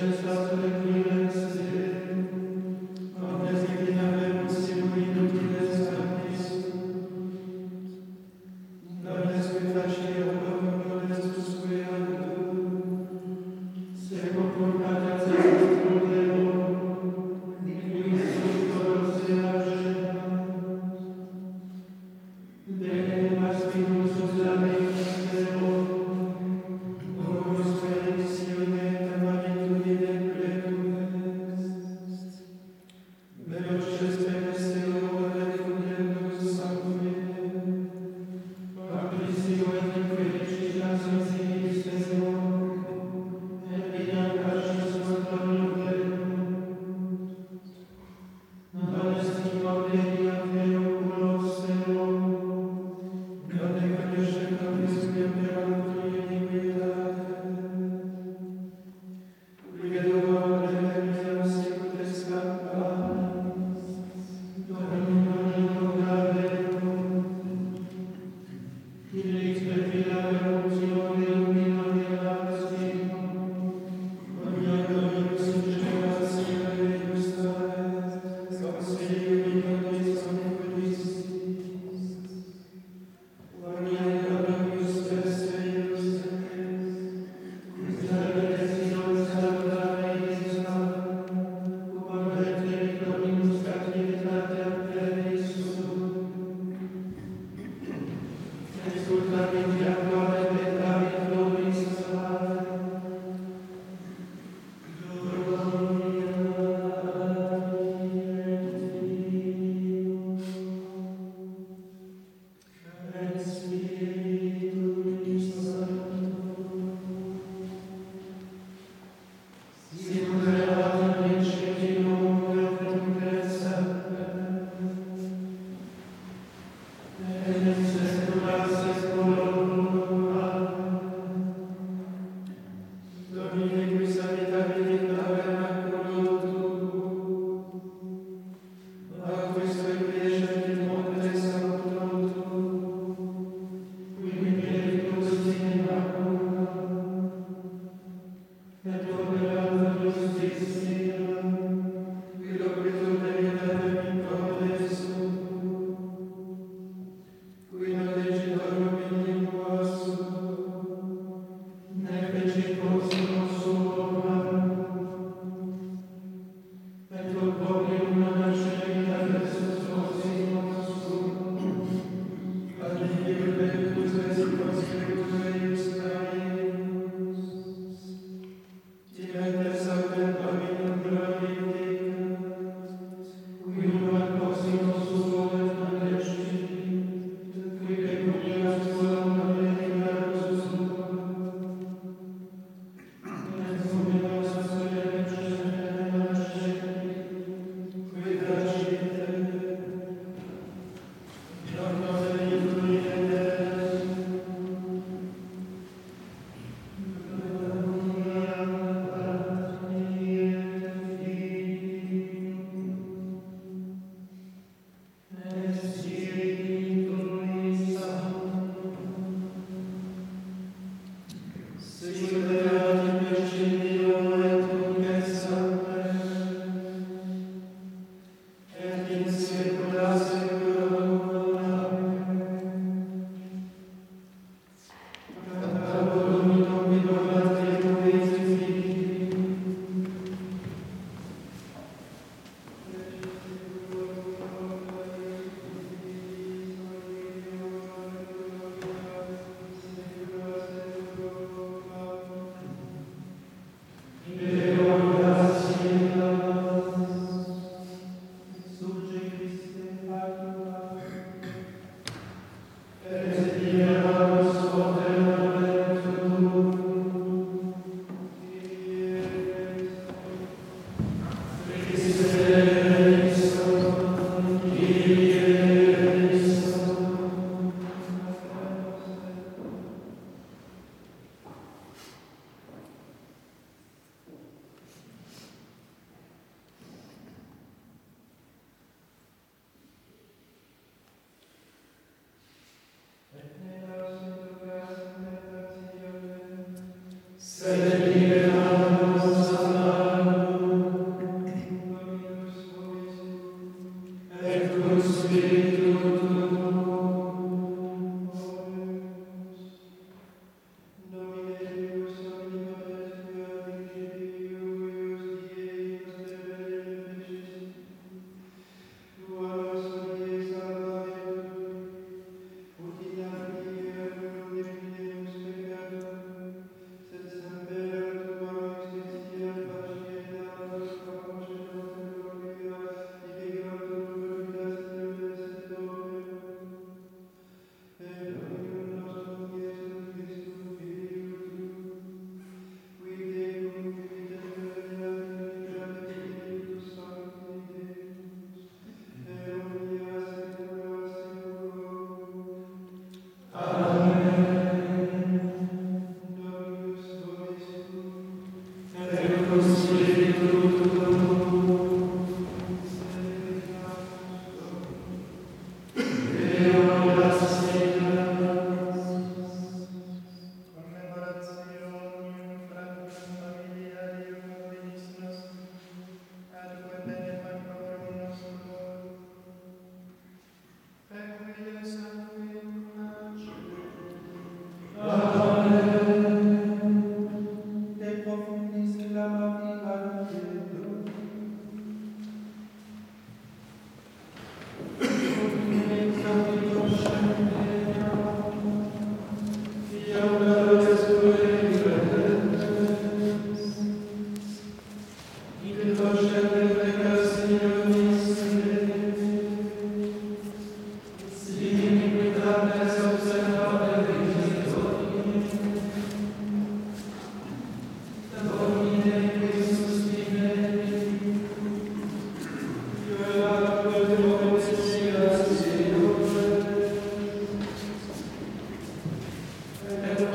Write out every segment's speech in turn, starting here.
Just. Uh,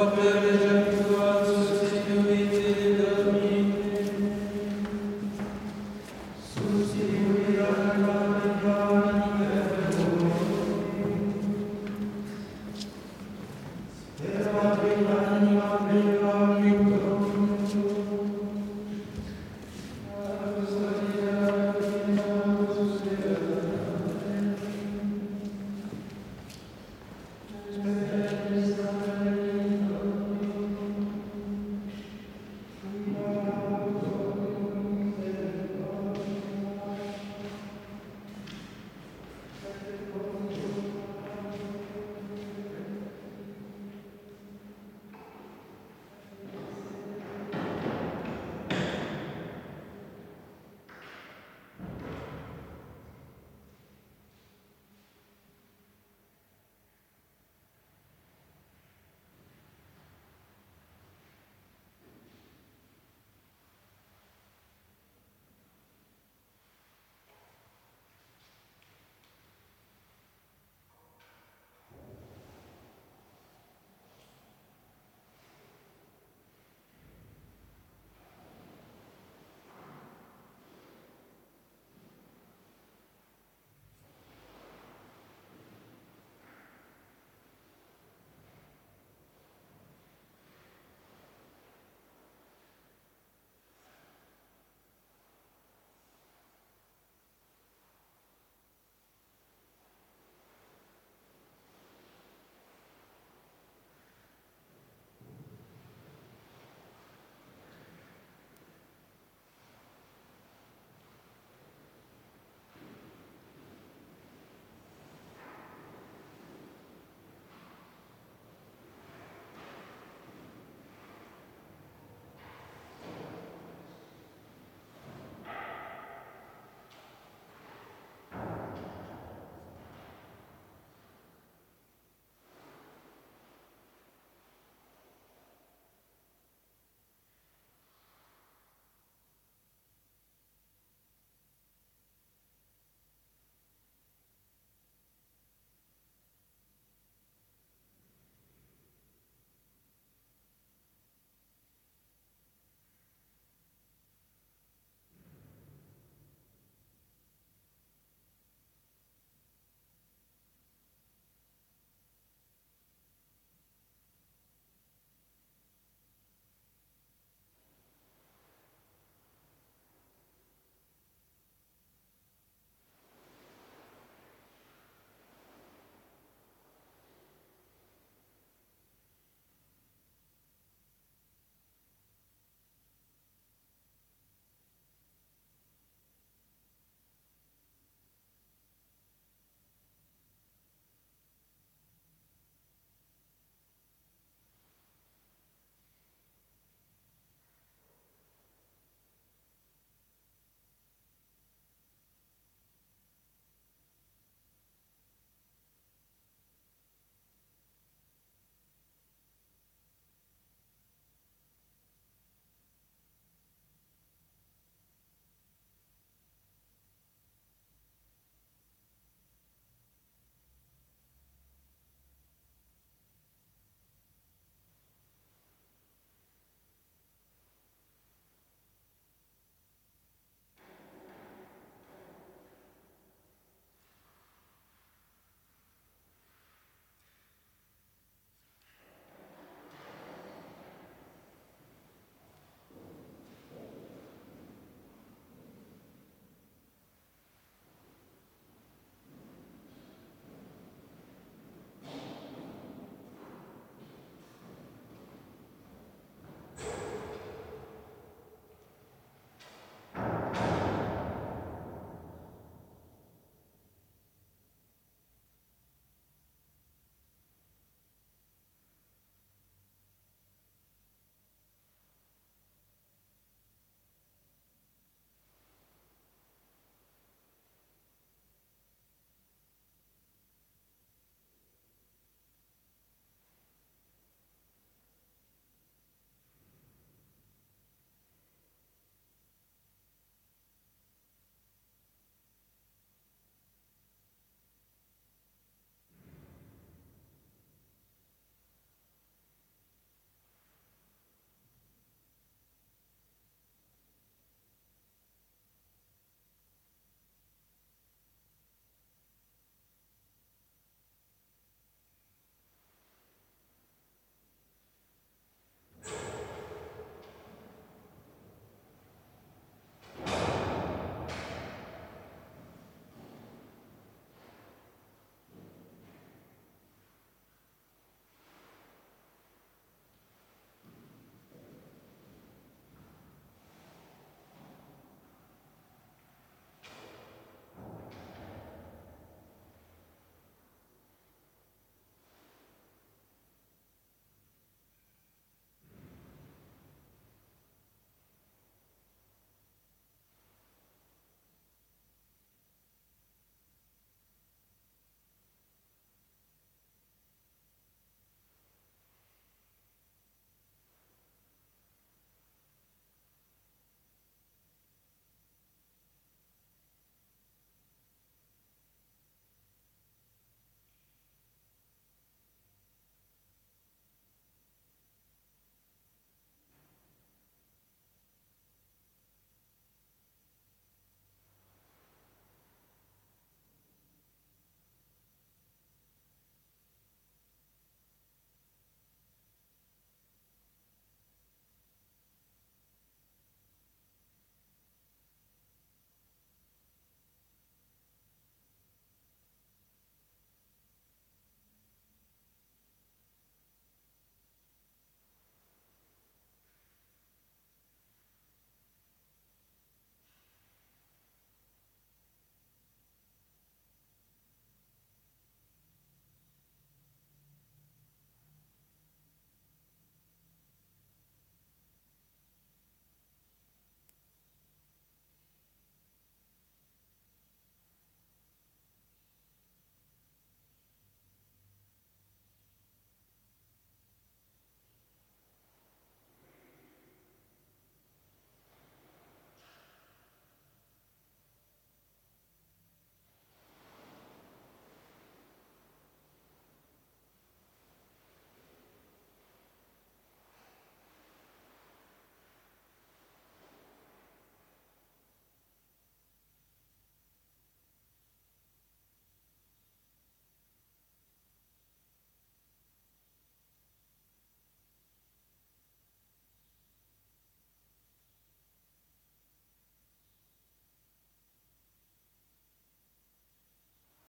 Lord,